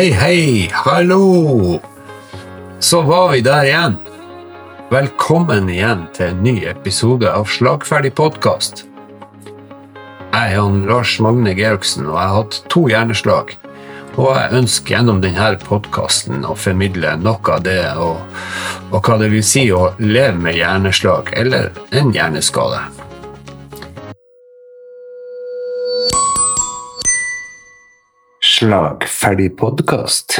Hei, hei, hallo! Så var vi der igjen. Velkommen igjen til en ny episode av Slagferdig podkast. Jeg er Jan Lars Magne Georgsen, og jeg har hatt to hjerneslag. Og jeg ønsker gjennom denne podkasten å formidle noe av det, og, og hva det vil si å leve med hjerneslag eller en hjerneskade. Slagferdig podkast.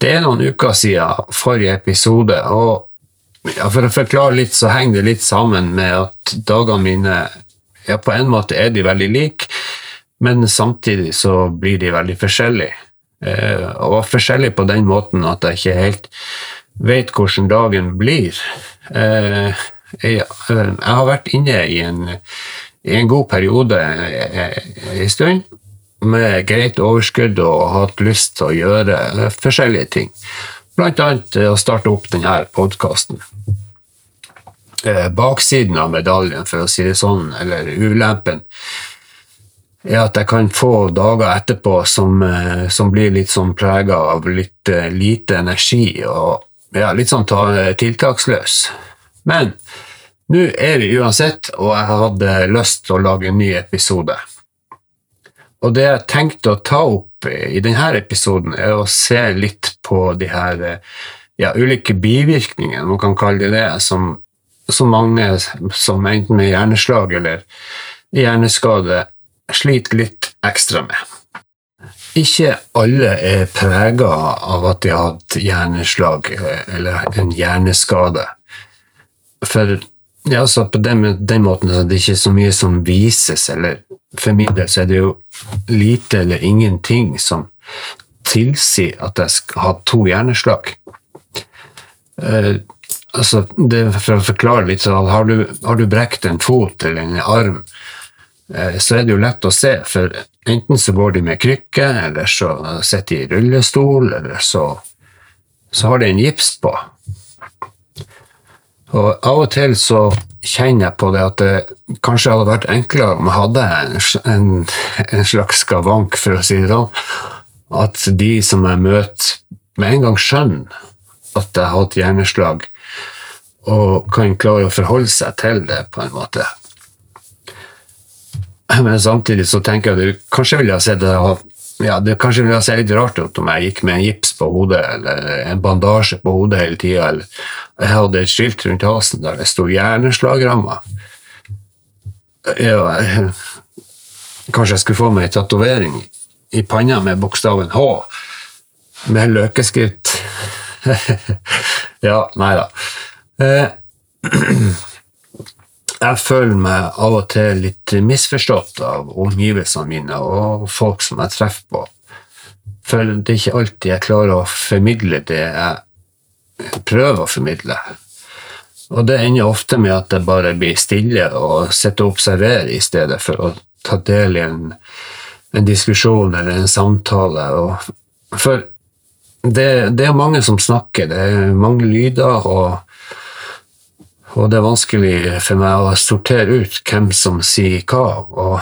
Det er noen uker siden forrige episode, og for å forklare litt, så henger det litt sammen med at dagene mine ja, på en måte er de veldig like, men samtidig så blir de veldig forskjellige. Eh, og forskjellige på den måten at jeg ikke helt vet hvordan dagen blir. Eh, eh, jeg, har vært inne i en, i en god periode en stund med greit overskudd og hatt lyst til å gjøre forskjellige ting. Blant annet å starte opp denne podkasten. Baksiden av medaljen, for å si det sånn, eller ulempen, er at jeg kan få dager etterpå som, som blir litt sånn prega av litt lite energi og ja, litt sånn tiltaksløs. Men nå er vi uansett, og jeg hadde lyst til å lage en ny episode. Og det jeg tenkte å ta opp i denne episoden, er å se litt på de her ja, ulike bivirkningene, man kan kalle det det, som, som mange som enten med hjerneslag eller hjerneskade sliter litt ekstra med. Ikke alle er prega av at de har hatt hjerneslag eller en hjerneskade. For ja, altså på den, den måten er det ikke så mye som vises eller for min del så er det jo lite eller ingenting som tilsier at jeg skal ha to hjerneslag. Uh, altså, det, for å forklare litt, så har du, har du brekt en fot eller en arm, uh, så er det jo lett å se. For enten så går de med krykke, eller så sitter de i rullestol, eller så, så har de en gips på. Og av og til så kjenner jeg på det at det kanskje hadde vært enklere om jeg hadde en, en, slags skavank, for å si det sånn. At de som jeg møter, med en gang skjønner at jeg har hatt hjerneslag, og kan klare å forholde seg til det på en måte. Men samtidig så tenker jeg at kanskje ville jeg sett det ja, det kanskje ville se litt rart ut om jeg gikk med en gips på hodet eller en bandasje på hodet hele tida, eller jeg hadde et skilt rundt halsen der det sto 'hjerneslagramma'. Ja, kanskje jeg skulle få meg en tatovering i panna med bokstaven H, med løkeskritt. ja, nei da. Eh, jeg føler meg av og til litt misforstått av omgivelsene mine og folk som jeg treffer på. For det er ikke alltid jeg klarer å formidle det jeg prøver å formidle. Og det ender ofte med at jeg bare blir stille og sitter og observerer i stedet for å ta del i en, en diskusjon eller en samtale. Og for det, det, er mange som snakker, det er mange lyder. og og det er vanskelig for meg å sortere ut hvem som sier hva, og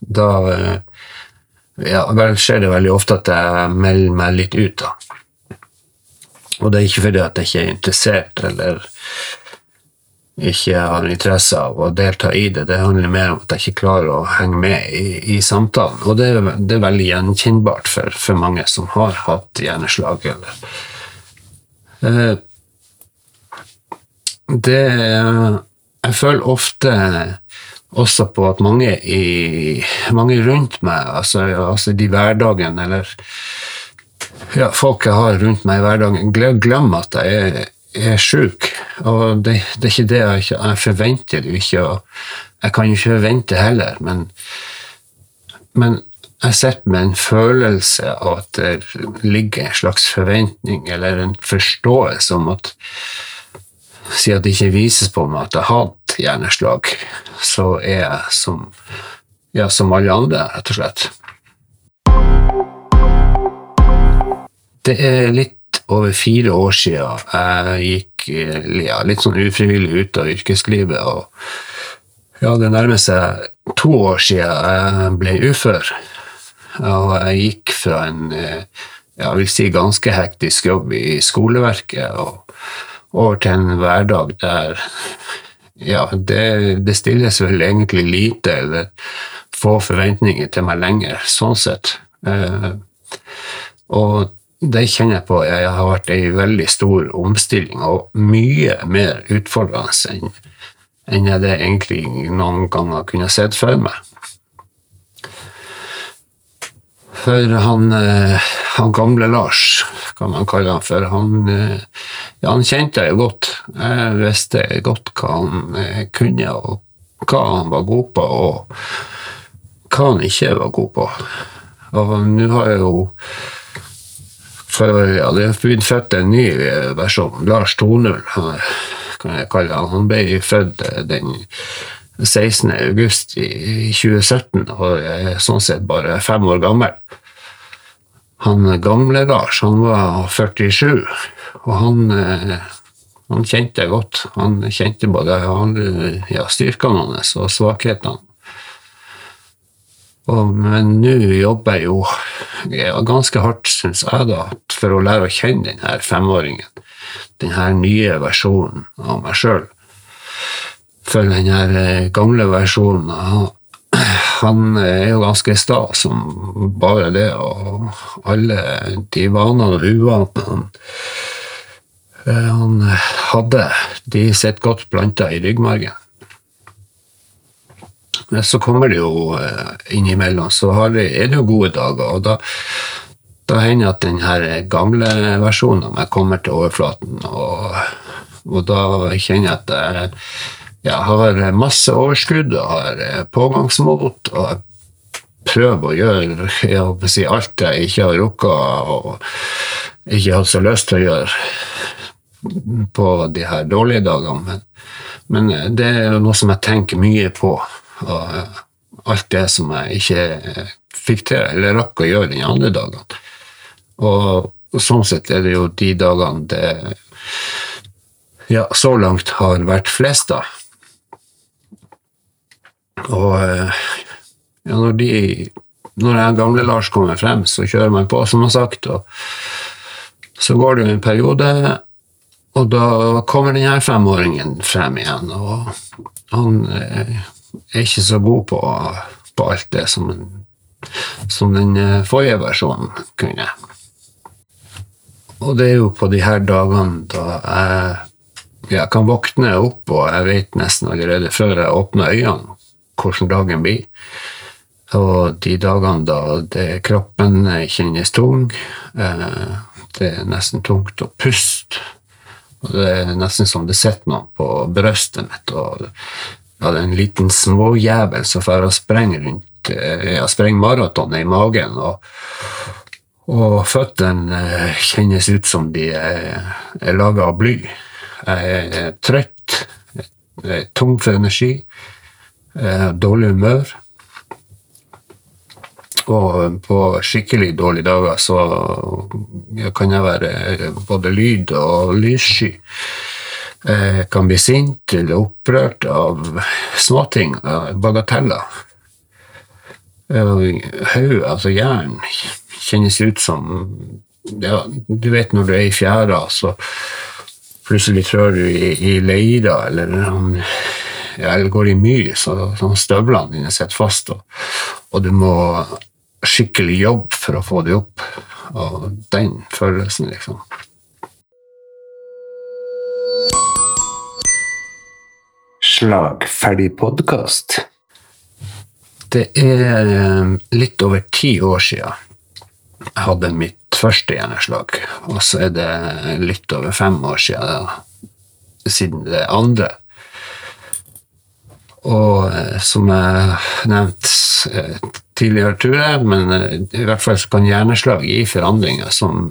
da eh, ja, skjer det veldig ofte at jeg melder meg litt ut, da. Og det er ikke fordi at jeg ikke er interessert eller ikke har interesse av å delta i det. Det handler mer om at jeg ikke klarer å henge med i, i samtalen. Og det, det, er veldig gjenkjennbart for, for, mange som har hatt hjerneslag. Eller, eh, det Jeg føler ofte også på at mange, i, mange rundt meg, altså, altså de hverdagen, eller ja, folk jeg har rundt meg i hverdagen, glemmer at jeg er, er sjuk. Og det, det, er ikke det jeg, jeg forventer jo ikke, og jeg kan jo ikke forvente heller, men, men jeg sitter med en følelse av at det ligger en slags forventning eller en forståelse om at siden det ikke vises på meg at jeg hatt hjerneslag, så er jeg som, ja, som alle andre, rett og slett. Det er litt over fire år siden jeg gikk ja, litt sånn ufrivillig ut av yrkeslivet. og ja, Det nærmer seg to år siden jeg ble ufør. Og jeg gikk fra en jeg vil si ganske hektisk jobb i skoleverket, og over til en hverdag der ja, det, det stilles vel egentlig lite eller få forventninger til meg lenger, sånn sett. Eh, og det kjenner jeg på jeg har vært ei veldig stor omstilling og mye mer utfordrende enn jeg det egentlig noen ganger kunne sett for meg. For han, eh, han, gamle Lars, kan man kaller han for, han, eh, ja, han kjente jeg godt. Jeg visste godt hva han eh, kunne, og hva han var god på, og hva han ikke var god på. Og nå har jeg jo for, ja, Det er blitt født en ny versjon. Lars 2.0 kan jeg kalle han. Han ble født den 16. august i 2017 og er sånn sett bare fem år gammel. Han gamle Lars, han var 47, og han, eh, han kjente jeg godt. Han kjente både ja, styrkene hans og svakhetene. Og, men nå jobber jeg jo ja, ganske hardt, syns jeg, da, for å lære å kjenne denne femåringen. Denne nye versjonen av meg sjøl for denne eh, gamle versjonen. Han er jo ganske sta som bare det, og alle de vanene og uvanene eh, han hadde, de sitter godt planta i ryggmargen. Men så kommer det jo eh, innimellom, så er det jo gode dager. og da, da hender at den gamle versjonen av meg kommer til overflaten, og, og da kjenner jeg at jeg jeg har masse overskudd og har eh, pågangsmot. og prøver å gjøre jeg si, alt jeg ikke har rukket og ikke hatt så lyst til å gjøre på de her dårlige dagene. Men, men eh, det er jo noe som jeg tenker mye på. Og eh, alt det som jeg ikke fikk til eller rakk å gjøre de andre dagene. Og, sånn sett er det jo de dagene det ja, så langt har vært flest av. Og eh, ja, når de når den gamle Lars kommer frem, så kjører man på, som han har sagt. Og så går det jo en periode, og da kommer denne femåringen frem igjen. Og han eh, er ikke så god på, på alt det som, som den eh, forrige versjonen kunne. Og det er jo på de her dagene da jeg, jeg kan våkne opp, og jeg vet nesten allerede før jeg åpner øynene hvordan dagen blir. Og de dagene da det, kroppen kjennes tung, eh, det er nesten tungt å puste. Og det er nesten som det sitter noen på brystet mitt. og ja, det er en liten småjævel som får og sprenger rundt eh, ja, sprenger maratonet i magen. og og føttene eh, kjennes ut som de er, er laga av bly. Jeg er trøtt, jeg er tom for energi eh, dårlig humør. Og på skikkelig dårlige dager så kan jeg være både lyd- og lyssky. Jeg kan bli sint eller opprørt av småting, bagateller. Hodet, altså hjernen, kjennes ut som ja, Du vet når du er i fjæra, så plutselig trør du i, i leira, eller eller går i myr, så, så støvlene dine sitter fast, og, og, du må skikkelig jobbe for å få det opp. Og den følelsen, liksom. Slagferdig podkast. Det er eh, litt over ti år siden jeg hadde mitt første hjerneslag. Og så er det litt over fem år siden, siden det andre. Og eh, som jeg nevnte eh, tidligere, tror jeg, men eh, i hvert fall kan hjerneslag gi forandringer som,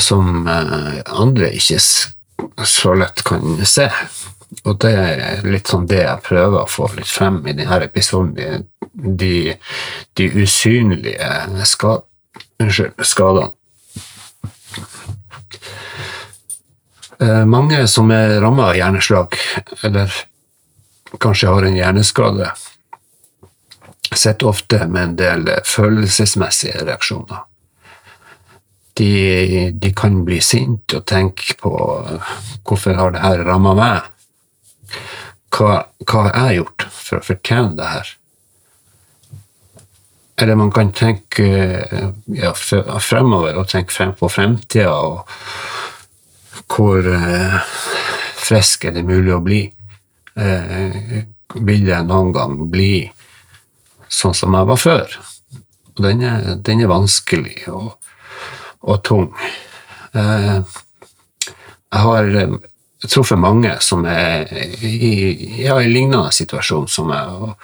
som andre ikke så lett kan se. Og det er litt sånn det jeg prøver å få litt frem i denne episoden. De, de usynlige skad, unnskyld, skadene. Mange som er ramma av hjerneslag, eller kanskje har en hjerneskade, sitter ofte med en del følelsesmessige reaksjoner. de, de kan bli sinte og tenke på hvorfor har det her ramma meg? Hva, hva har jeg gjort for å fortjene det her? Eller man kan tenke ja, fremover og tenke frem på fremtida, og hvor eh, frisk er det mulig å bli? Eh, vil jeg noen gang bli sånn som jeg var før? Og den er, den er vanskelig og, og tung. Eh, jeg har eh, truffet mange som er i ja, i lignende situasjon som meg. Og,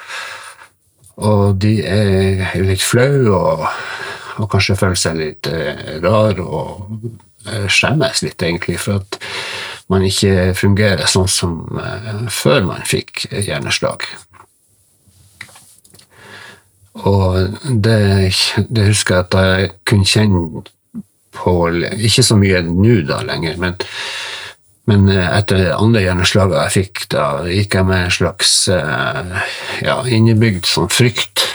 og de er litt flaue og, og, kanskje føler seg litt eh, rar og skjemmes litt, egentlig, for at man ikke fungerer sånn som eh, før man fikk hjerneslag. Og det, det, husker jeg at jeg kunne kjenne på Ikke så mye nå da lenger, men, men etter andre hjerneslaget jeg fikk, da gikk jeg med en slags eh, ja, innebygd sånn frykt.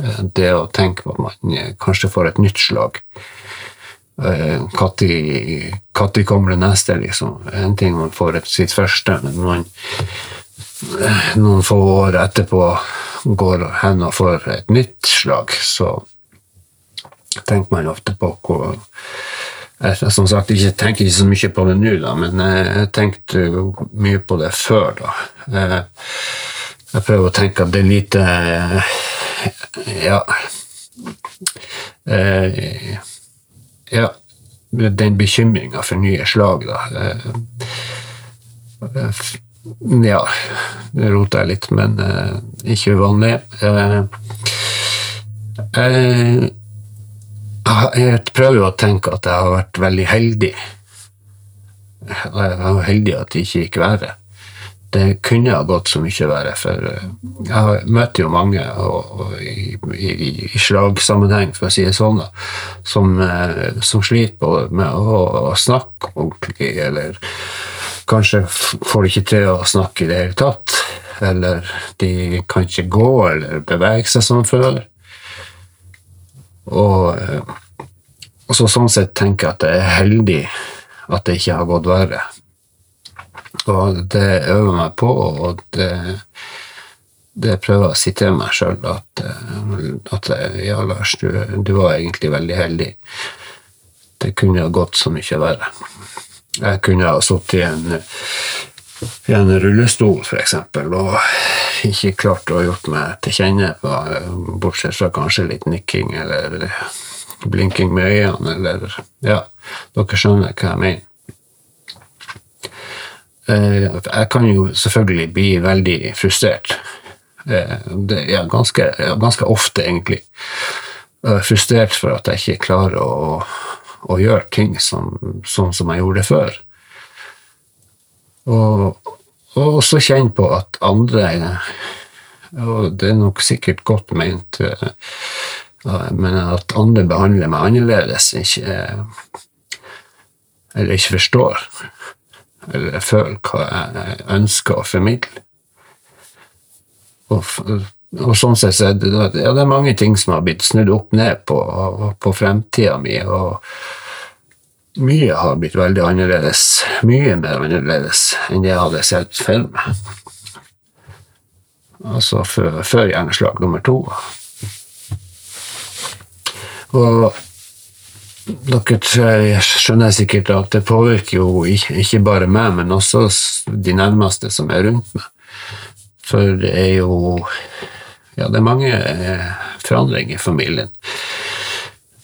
Eh, det å tenke på at man kanskje får et nytt slag. Når eh, kommer det neste, liksom? En ting man får sitt første, men man noen få år etterpå går hen og får et nytt slag, så tenker man ofte på hvor jeg som sagt jeg tenker ikke så mye på det nå, da, men jeg tenkte mye på det før. da. Jeg prøver å tenke at det er lite Ja. Ja, den bekymringa for nye slag, da. Ja, det rota jeg litt, men uh, ikke uvanlig. Jeg, prøver jo å tenke at jeg har vært veldig heldig. Jeg var heldig at det ikke gikk verre. Det kunne ha gått så mye verre, for eh, jeg møter jo mange og, og i, i, i, slagsammenheng, for å si det sånn, da, som, som sliter med å, å snakke ordentlig, eller Kanskje får de ikke til å snakke i det hele tatt. Eller de kan ikke gå eller bevege seg som før. Og, eh, og så sånn sett tenker jeg at det er heldig at det ikke har gått verre. Og det øver meg på, og det, det prøver jeg å si til meg sjøl at, eh, at, ja, Lars, du, du var egentlig veldig heldig. Det kunne ha gått så mye verre. Jeg kunne ha sittet i en, i en rullestol, f.eks., og ikke klart å gjort meg til kjenne, bortsett fra kanskje litt nikking eller blinking med øynene, eller Ja, dere skjønner hva jeg mener. Eh, jeg kan jo selvfølgelig bli veldig frustrert. Eh, det er ganske, ganske ofte, egentlig. Frustrert for at jeg ikke klarer å å gjøre ting som, sånn som jeg gjorde før. Og, og også kjenne på at andre Og det er nok sikkert godt ment, men at andre behandler meg annerledes, ikke, eller ikke forstår, eller føler hva jeg ønsker å formidle. Og, og sånn sett så er det, ja, det er mange ting som har blitt snudd opp ned på, på fremtida mi. og mye har blitt veldig annerledes. Mye mer annerledes enn det jeg hadde sett for meg. Altså før, før hjerneslag nummer to. Og dere skjønner sikkert at det påvirker jo ikke bare meg, men også de nærmeste som er rundt meg. For det er jo Ja, det er mange eh, forandringer i familien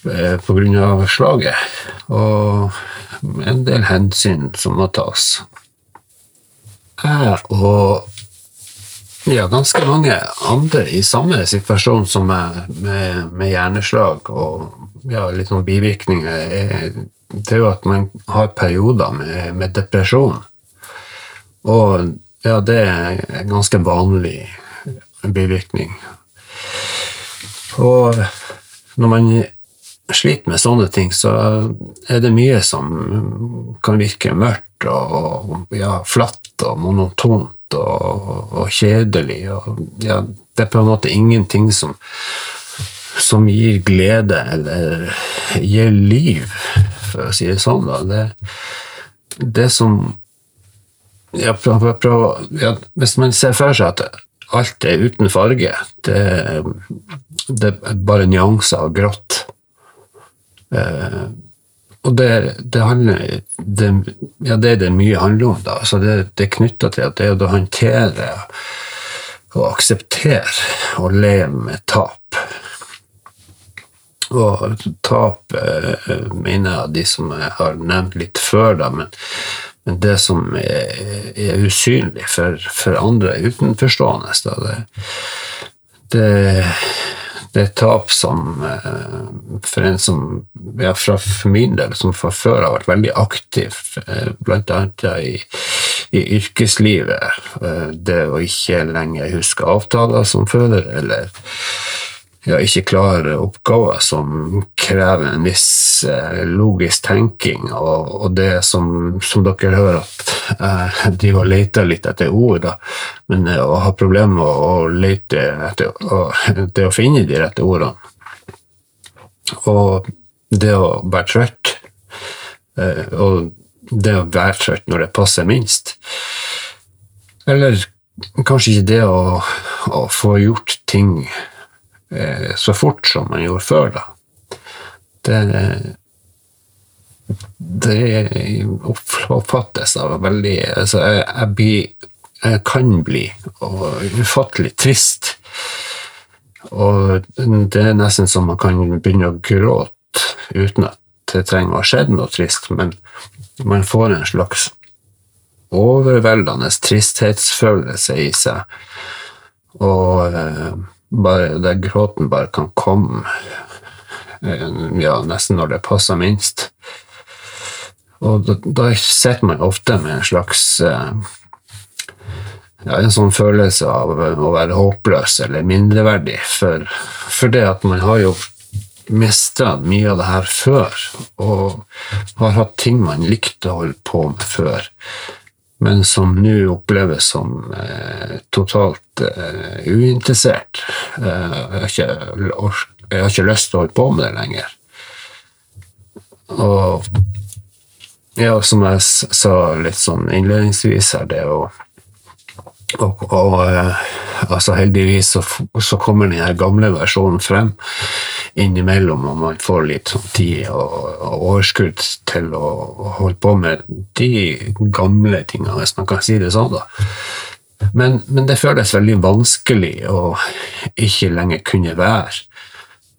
pga. grunn av slaget og en del hensyn som må tas. Jeg og ja, ganske mange andre i samme situasjon som meg, med, med hjerneslag og ja, litt sånn bivirkninger, er, det er jo at man har perioder med, med depresjon. Og ja, det er en ganske vanlig bivirkning. Og når man sliter med sånne ting, så er det mye som kan virke mørkt og ja, flatt og monotont og, og kjedelig. Og, ja, det er på en måte ingenting som, som gir glede, eller gir liv, for å si det sånn. Da. Det, det som jeg prøver, jeg prøver, jeg, Hvis man ser for seg at alt er uten farge, det, det er bare nyanser av grått eh, Og det, det, handler Ja, det er det mye handler om, da. Så det, det er knytta til at det er å håndtere og akseptere og leve med tap. Og tap eh, mener jeg de som jeg har nevnt litt før, da, men, men det som er, er usynlig for, for, andre utenforstående, da, det, det, det er tap som eh, For en som ja, fra min del, som fra før har vært veldig aktiv, bl.a. blant annet i i yrkeslivet. Eh, det å ikke lenger huske avtaler som før, eller ja, ikke klare oppgaver som krever en viss eh, logisk tenking, og, og det som, som, dere hører at eh, de har leta litt etter ord, da, men eh, å ha problemer med å lete etter å, det å finne de rette ordene. Og det å være trøtt, eh, og det å være trøtt når det passer minst. Eller kanskje ikke det å, å få gjort ting så fort som man gjorde før, da. Det, det oppfattes av veldig altså jeg, jeg, blir, jeg kan bli ufattelig trist. Og det er nesten som man kan begynne å gråte uten at det trenger å ha skjedd noe trist, men man får en slags overveldende tristhetsfølelse i seg. Og eh, bare der gråten bare kan komme eh, ja, nesten når det passer minst. Og da, da sitter man ofte med en slags eh, ja, en sånn følelse av å være håpløs eller mindreverdig, for, for det at man har jo mista mye av det her før, og har hatt ting man likte å holde på med før, men som nå oppleves som eh, totalt eh, uinteressert. Eh, jeg, har ikke, jeg, har ikke, lyst til å holde på med det lenger. Og ja, som jeg sa litt sånn innledningsvis her, det å og, og uh, altså heldigvis så, så kommer den gamle versjonen frem innimellom, og man får litt sånn tid og, overskudd til å, holde på med de gamle tingene, hvis man kan si det sånn. da. Men, men det føles veldig vanskelig å ikke lenger kunne være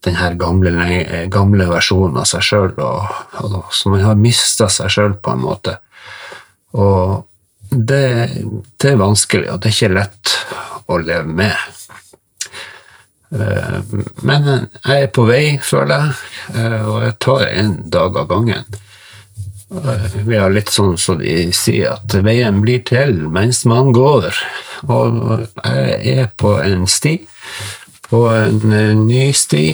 den her gamle, gamle versjonen av seg sjøl, så man har mista seg sjøl på en måte. Og det, det, er vanskelig, og det er ikke lett å leve med. Eh, men jeg er på vei, føler jeg, eh, og jeg tar en dag av gangen. Eh, vi har litt sånn som så de sier, at veien blir til mens man går. Og jeg er på en sti, på en ny sti.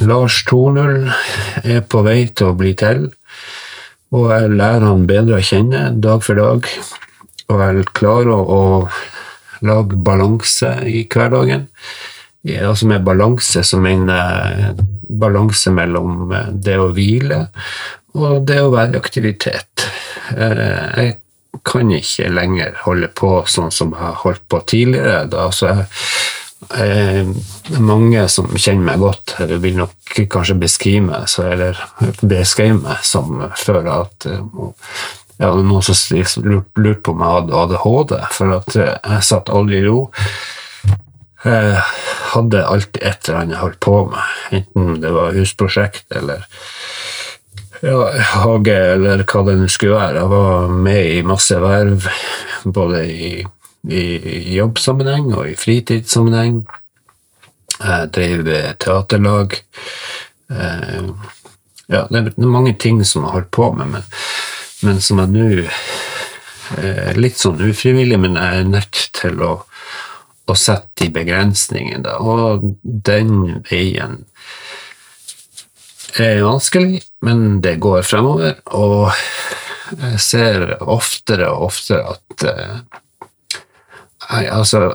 Lars 2.0 er på vei til å bli til. Og jeg lærer han bedre å kjenne dag for dag. Og jeg klarer å, lage balanse i hverdagen. Altså med balanse så mener balanse mellom det å hvile og det å være i aktivitet. Eh, jeg kan ikke lenger holde på sånn som jeg har holdt på tidligere. Altså jeg jeg, mange som kjenner meg godt, eller vil nok kanskje beskrive meg, så, eller beskrive meg som før at eh, hadde noen som lurte på om jeg hadde ADHD, for at eh, jeg satt aldri i ro. Jeg hadde alltid et eller annet jeg holdt på med, enten det var husprosjekt eller ja, hage eller hva det nå skulle være. Jeg var med i masse verv, både i i jobbsammenheng og i fritidssammenheng. Jeg drev teaterlag. Eh, ja, det er mange ting som jeg har holdt på med, men, men som jeg nå eh, Litt sånn ufrivillig, men jeg er nødt til å, å sette de begrensningene. Og den veien er vanskelig, men det går fremover. Og jeg ser oftere og oftere at eh, Nei, altså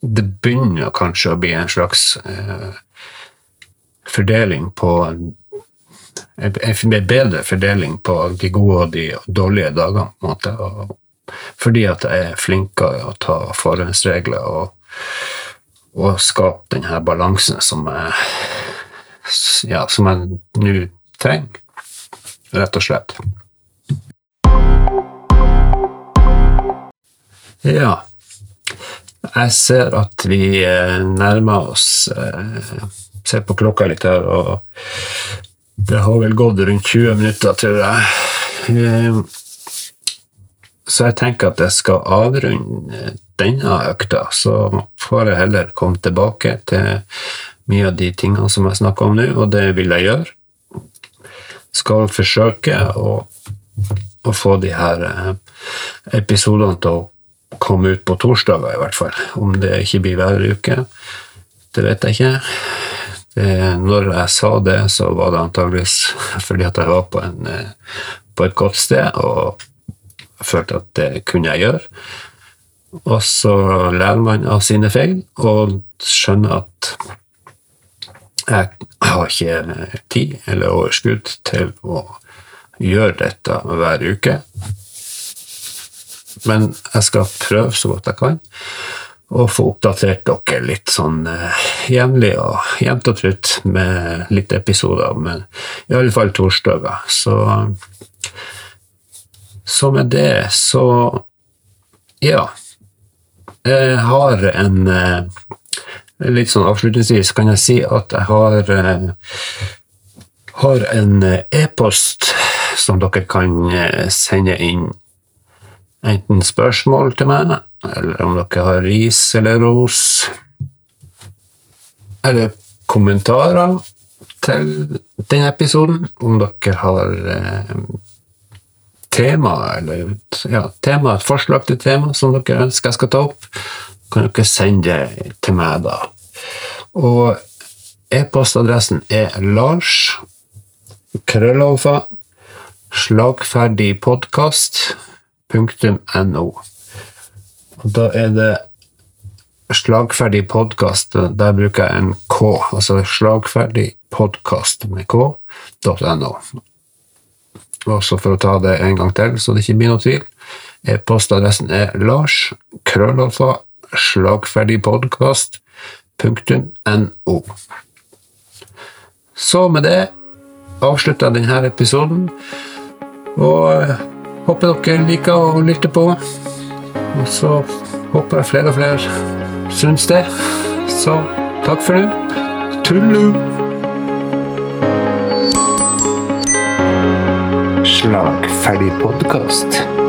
det begynner kanskje å bli en slags eh, fordeling på en bedre fordeling på de gode og de dårlige dagene. på en måte, fordi at jeg er flinkere å ta forhåndsregler og, og skape den her balansen som jeg ja, som jeg nå trenger, rett og slett. Ja. Jeg ser at vi eh, nærmer oss eh, Ser på klokka litt her, og det har vel gått rundt 20 minutter, tror jeg. Eh, så jeg tenker at jeg skal avrunde denne økta, så får jeg heller komme tilbake til mye av de tingene som jeg snakker om nå, og det vil jeg gjøre. Skal forsøke å, å få de her episodene til å komme ut på torsdager, i hvert fall. Om det ikke blir hver uke, det vet jeg ikke. Det, når jeg sa det, så var det antageligvis fordi at jeg var på, en, på et godt sted og følte at det kunne jeg gjøre. Og så lærer man av sine feil og skjønner at jeg har ikke tid eller overskudd til å gjøre dette hver uke men jeg skal prøve så godt jeg kan å få oppdatert dere litt sånn uh, jevnlig og jevnt og trutt med litt episoder, men i alle fall torsdager. Så, så med det så ja. Jeg har en uh, Litt sånn avslutningsvis kan jeg si at jeg har, uh, har en e-post som dere kan sende inn enten spørsmål til meg, eller om dere har ris eller ros, eller kommentarer til denne episoden, om dere har eh, tema, eller ja, tema, forslag til tema som dere ønsker jeg skal ta opp, kan dere sende det til meg da. Og e-postadressen er lars krøllalfa slagferdig podkast slagferdig.no. Og da er det slagferdig podkast. Der bruker jeg en K, altså slagferdig podkast med k.no. Også for å ta det en gang til, så det ikke blir noe tvil. E-postadressen er lars krøllalfa slagferdigpodkast.no. Så med det avslutter jeg denne episoden. Og Håper dere liker å lytte på. Og så håper jeg flere og flere syns det. Så takk for nå. Tullu! Slagferdig podkast.